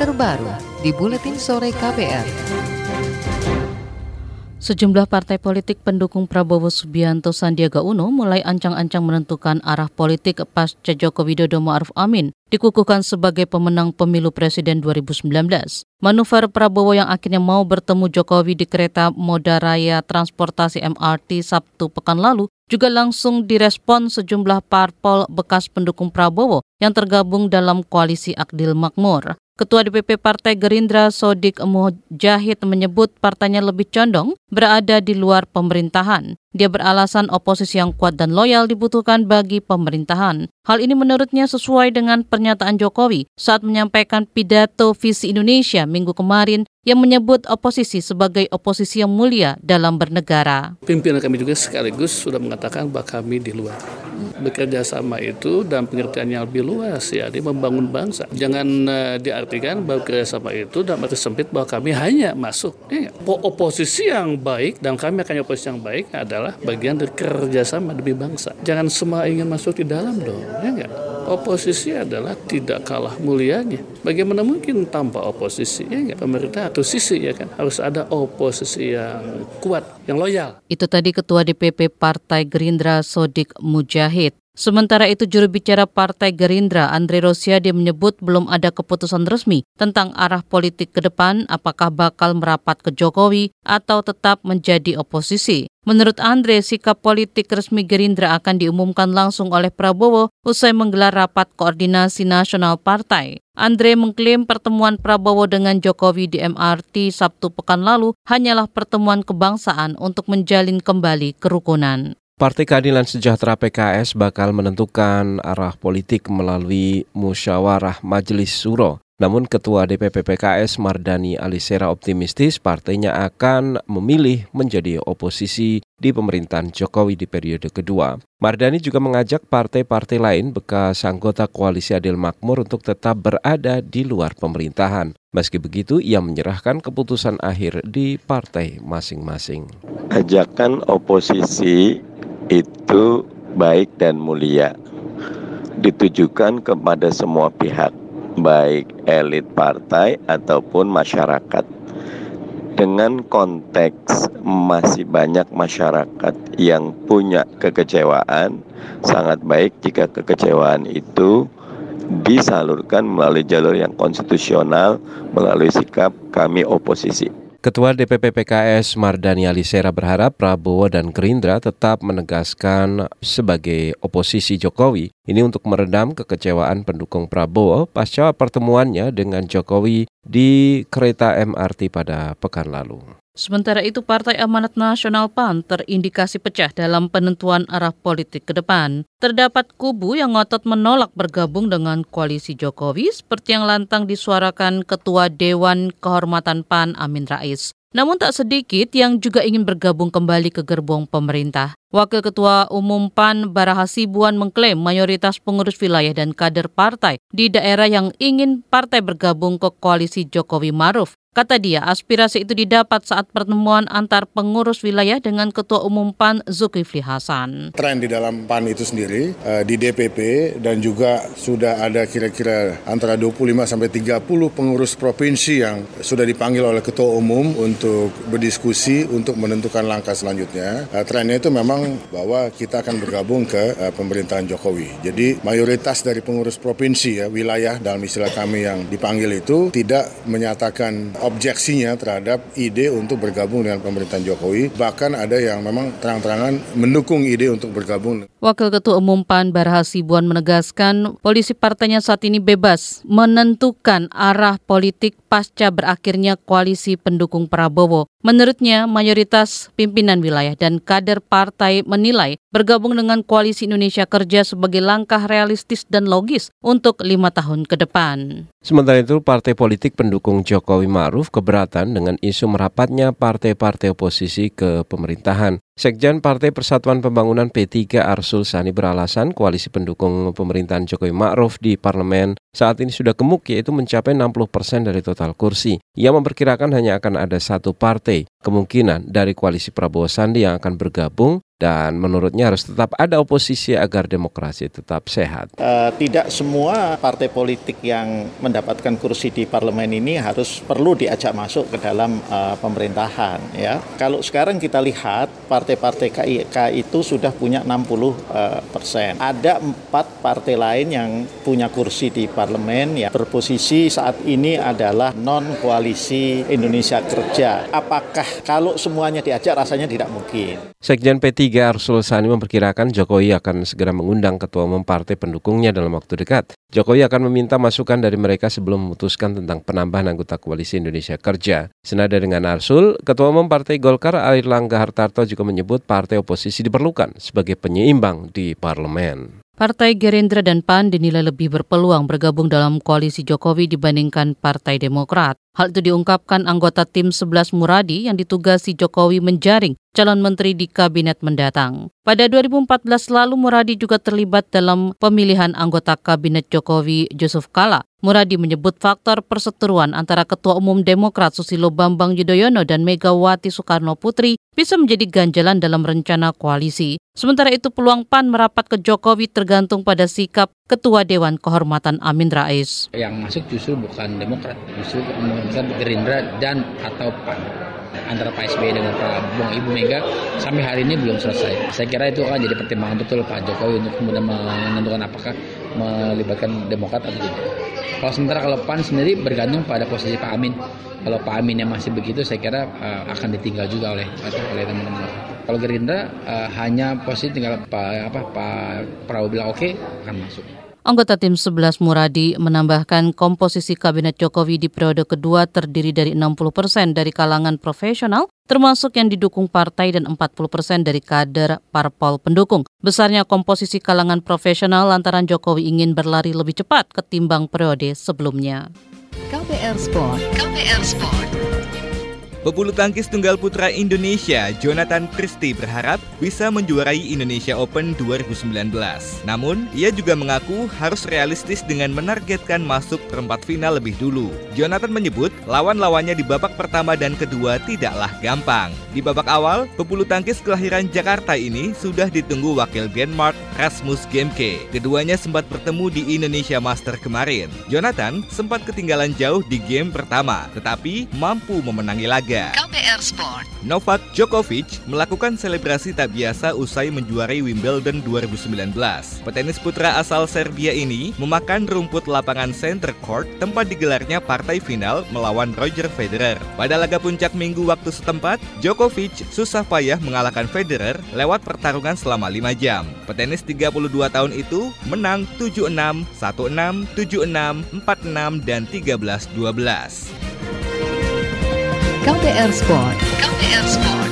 terbaru di Buletin Sore KPR. Sejumlah partai politik pendukung Prabowo Subianto Sandiaga Uno mulai ancang-ancang menentukan arah politik pasca Joko Widodo Ma'ruf Amin dikukuhkan sebagai pemenang pemilu presiden 2019. Manuver Prabowo yang akhirnya mau bertemu Jokowi di kereta moda raya transportasi MRT Sabtu pekan lalu juga langsung direspon sejumlah parpol bekas pendukung Prabowo yang tergabung dalam koalisi Akdil Makmur. Ketua DPP Partai Gerindra Sodik Mujahid menyebut partainya lebih condong berada di luar pemerintahan. Dia beralasan oposisi yang kuat dan loyal dibutuhkan bagi pemerintahan. Hal ini menurutnya sesuai dengan pernyataan Jokowi saat menyampaikan pidato visi Indonesia minggu kemarin yang menyebut oposisi sebagai oposisi yang mulia dalam bernegara. Pimpinan kami juga sekaligus sudah mengatakan bahwa kami di luar. Bekerja sama itu dan pengertian yang lebih luas ya, dia membangun bangsa. Jangan uh, diartikan bahwa kerjasama itu dalam arti sempit bahwa kami hanya masuk. Ya, oposisi yang baik dan kami akan oposisi yang baik adalah adalah bagian dari kerjasama demi bangsa. Jangan semua ingin masuk di dalam dong, ya enggak? Oposisi adalah tidak kalah mulianya. Bagaimana mungkin tanpa oposisi? Ya enggak? Pemerintah atau sisi ya kan harus ada oposisi yang kuat, yang loyal. Itu tadi Ketua DPP Partai Gerindra Sodik Mujahid. Sementara itu juru bicara Partai Gerindra Andre Rosiade menyebut belum ada keputusan resmi tentang arah politik ke depan apakah bakal merapat ke Jokowi atau tetap menjadi oposisi. Menurut Andre, sikap politik resmi Gerindra akan diumumkan langsung oleh Prabowo usai menggelar rapat koordinasi nasional partai. Andre mengklaim pertemuan Prabowo dengan Jokowi di MRT Sabtu pekan lalu hanyalah pertemuan kebangsaan untuk menjalin kembali kerukunan. Partai Keadilan Sejahtera PKS bakal menentukan arah politik melalui musyawarah Majelis Suro. Namun Ketua DPP PKS Mardani Alisera optimistis partainya akan memilih menjadi oposisi di pemerintahan Jokowi di periode kedua. Mardani juga mengajak partai-partai lain bekas anggota Koalisi Adil Makmur untuk tetap berada di luar pemerintahan. Meski begitu, ia menyerahkan keputusan akhir di partai masing-masing. Ajakan oposisi itu baik dan mulia ditujukan kepada semua pihak baik elit partai ataupun masyarakat. Dengan konteks masih banyak masyarakat yang punya kekecewaan sangat baik jika kekecewaan itu disalurkan melalui jalur yang konstitusional melalui sikap kami oposisi Ketua DPP PKS Mardani Alisera berharap Prabowo dan Gerindra tetap menegaskan sebagai oposisi Jokowi ini untuk meredam kekecewaan pendukung Prabowo pasca pertemuannya dengan Jokowi di kereta MRT pada pekan lalu. Sementara itu Partai Amanat Nasional PAN terindikasi pecah dalam penentuan arah politik ke depan. Terdapat kubu yang ngotot menolak bergabung dengan koalisi Jokowi seperti yang lantang disuarakan Ketua Dewan Kehormatan PAN Amin Rais. Namun tak sedikit yang juga ingin bergabung kembali ke gerbong pemerintah. Wakil Ketua Umum PAN Bara Hasibuan mengklaim mayoritas pengurus wilayah dan kader partai di daerah yang ingin partai bergabung ke koalisi Jokowi Maruf Kata dia, aspirasi itu didapat saat pertemuan antar pengurus wilayah dengan Ketua Umum PAN Zulkifli Hasan. Tren di dalam PAN itu sendiri eh, di DPP dan juga sudah ada kira-kira antara 25 sampai 30 pengurus provinsi yang sudah dipanggil oleh Ketua Umum untuk berdiskusi untuk menentukan langkah selanjutnya. Eh, trennya itu memang bahwa kita akan bergabung ke eh, pemerintahan Jokowi. Jadi mayoritas dari pengurus provinsi ya wilayah dalam istilah kami yang dipanggil itu tidak menyatakan objeksinya terhadap ide untuk bergabung dengan pemerintahan Jokowi. Bahkan ada yang memang terang-terangan mendukung ide untuk bergabung. Wakil Ketua Umum PAN Barha Sibuan menegaskan polisi partainya saat ini bebas menentukan arah politik pasca berakhirnya koalisi pendukung Prabowo. Menurutnya, mayoritas pimpinan wilayah dan kader partai menilai bergabung dengan Koalisi Indonesia Kerja sebagai langkah realistis dan logis untuk lima tahun ke depan. Sementara itu, partai politik pendukung Jokowi Maruf keberatan dengan isu merapatnya partai-partai oposisi ke pemerintahan. Sekjen Partai Persatuan Pembangunan P3 Arsul Sani beralasan koalisi pendukung pemerintahan Jokowi Ma'ruf di parlemen saat ini sudah gemuk yaitu mencapai 60 persen dari total kursi. Ia memperkirakan hanya akan ada satu partai kemungkinan dari koalisi Prabowo Sandi yang akan bergabung dan menurutnya harus tetap ada oposisi agar demokrasi tetap sehat. Uh, tidak semua partai politik yang mendapatkan kursi di parlemen ini harus perlu diajak masuk ke dalam uh, pemerintahan ya. Kalau sekarang kita lihat partai-partai KIK itu sudah punya 60 uh, persen. Ada empat partai lain yang punya kursi di parlemen ya berposisi saat ini adalah non koalisi Indonesia Kerja. Apakah kalau semuanya diajak rasanya tidak mungkin. Sekjen P3 Arsul Sani memperkirakan Jokowi akan segera mengundang ketua umum partai pendukungnya dalam waktu dekat. Jokowi akan meminta masukan dari mereka sebelum memutuskan tentang penambahan anggota koalisi Indonesia Kerja. Senada dengan Arsul, Ketua Umum Partai Golkar Air Langga Hartarto juga menyebut partai oposisi diperlukan sebagai penyeimbang di parlemen. Partai Gerindra dan PAN dinilai lebih berpeluang bergabung dalam koalisi Jokowi dibandingkan Partai Demokrat. Hal itu diungkapkan anggota tim 11 Muradi yang ditugasi Jokowi menjaring calon menteri di kabinet mendatang. Pada 2014 lalu Muradi juga terlibat dalam pemilihan anggota kabinet Jokowi Yusuf Kala. Muradi menyebut faktor perseteruan antara Ketua Umum Demokrat Susilo Bambang Yudhoyono dan Megawati Soekarno Putri bisa menjadi ganjalan dalam rencana koalisi. Sementara itu peluang PAN merapat ke Jokowi tergantung pada sikap Ketua Dewan Kehormatan Amin Rais. Yang masuk justru bukan Demokrat, justru bukan Gerindra dan atau PAN antara Pak SBY dengan Pak Bung Ibu Mega sampai hari ini belum selesai. Saya kira itu akan jadi pertimbangan betul Pak Jokowi untuk kemudian menentukan apakah melibatkan Demokrat atau tidak. Kalau sementara kalau PAN sendiri bergantung pada posisi Pak Amin. Kalau Pak Amin yang masih begitu, saya kira uh, akan ditinggal juga oleh oleh teman-teman. Kalau Gerindra uh, hanya posisi tinggal Pak apa Pak Prabowo bilang oke okay, akan masuk. Anggota tim 11 Muradi menambahkan komposisi kabinet Jokowi di periode kedua terdiri dari 60 persen dari kalangan profesional, termasuk yang didukung partai dan 40 persen dari kader parpol pendukung. Besarnya komposisi kalangan profesional lantaran Jokowi ingin berlari lebih cepat ketimbang periode sebelumnya. KPR Sport. KPR Sport. Pebulu tangkis tunggal putra Indonesia, Jonathan Christie berharap bisa menjuarai Indonesia Open 2019. Namun, ia juga mengaku harus realistis dengan menargetkan masuk perempat final lebih dulu. Jonathan menyebut lawan-lawannya di babak pertama dan kedua tidaklah gampang. Di babak awal, pebulu tangkis kelahiran Jakarta ini sudah ditunggu wakil Denmark Rasmus Gemke. Keduanya sempat bertemu di Indonesia Master kemarin. Jonathan sempat ketinggalan jauh di game pertama, tetapi mampu memenangi laga KPR Sport. Novak Djokovic melakukan selebrasi tak biasa usai menjuarai Wimbledon 2019. Petenis putra asal Serbia ini memakan rumput lapangan center court tempat digelarnya partai final melawan Roger Federer. Pada laga puncak minggu waktu setempat, Djokovic susah payah mengalahkan Federer lewat pertarungan selama 5 jam. Petenis 32 tahun itu menang 7-6, 1-6, 7-6, 4-6, dan 13-12. KPR Sport. KPR Sport.